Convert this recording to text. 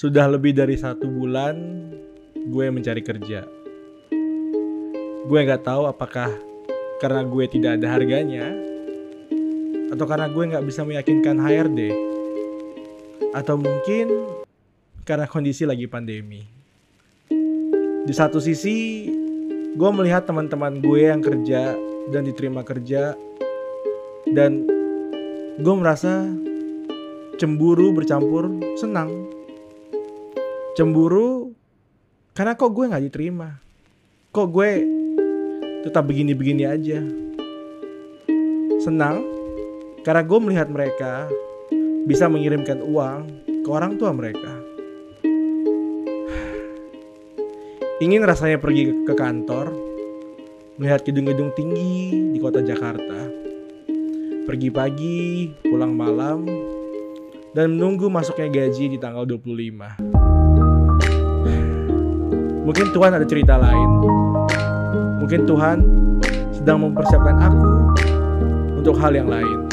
Sudah lebih dari satu bulan gue mencari kerja. Gue nggak tahu apakah karena gue tidak ada harganya atau karena gue nggak bisa meyakinkan HRD atau mungkin karena kondisi lagi pandemi. Di satu sisi, gue melihat teman-teman gue yang kerja dan diterima kerja dan gue merasa cemburu bercampur senang. Cemburu karena kok gue nggak diterima. Kok gue tetap begini-begini aja. Senang karena gue melihat mereka bisa mengirimkan uang ke orang tua mereka. Ingin rasanya pergi ke kantor, melihat gedung-gedung tinggi di kota Jakarta. Pergi pagi, pulang malam, dan menunggu masuknya gaji di tanggal 25. Mungkin Tuhan ada cerita lain. Mungkin Tuhan sedang mempersiapkan aku untuk hal yang lain.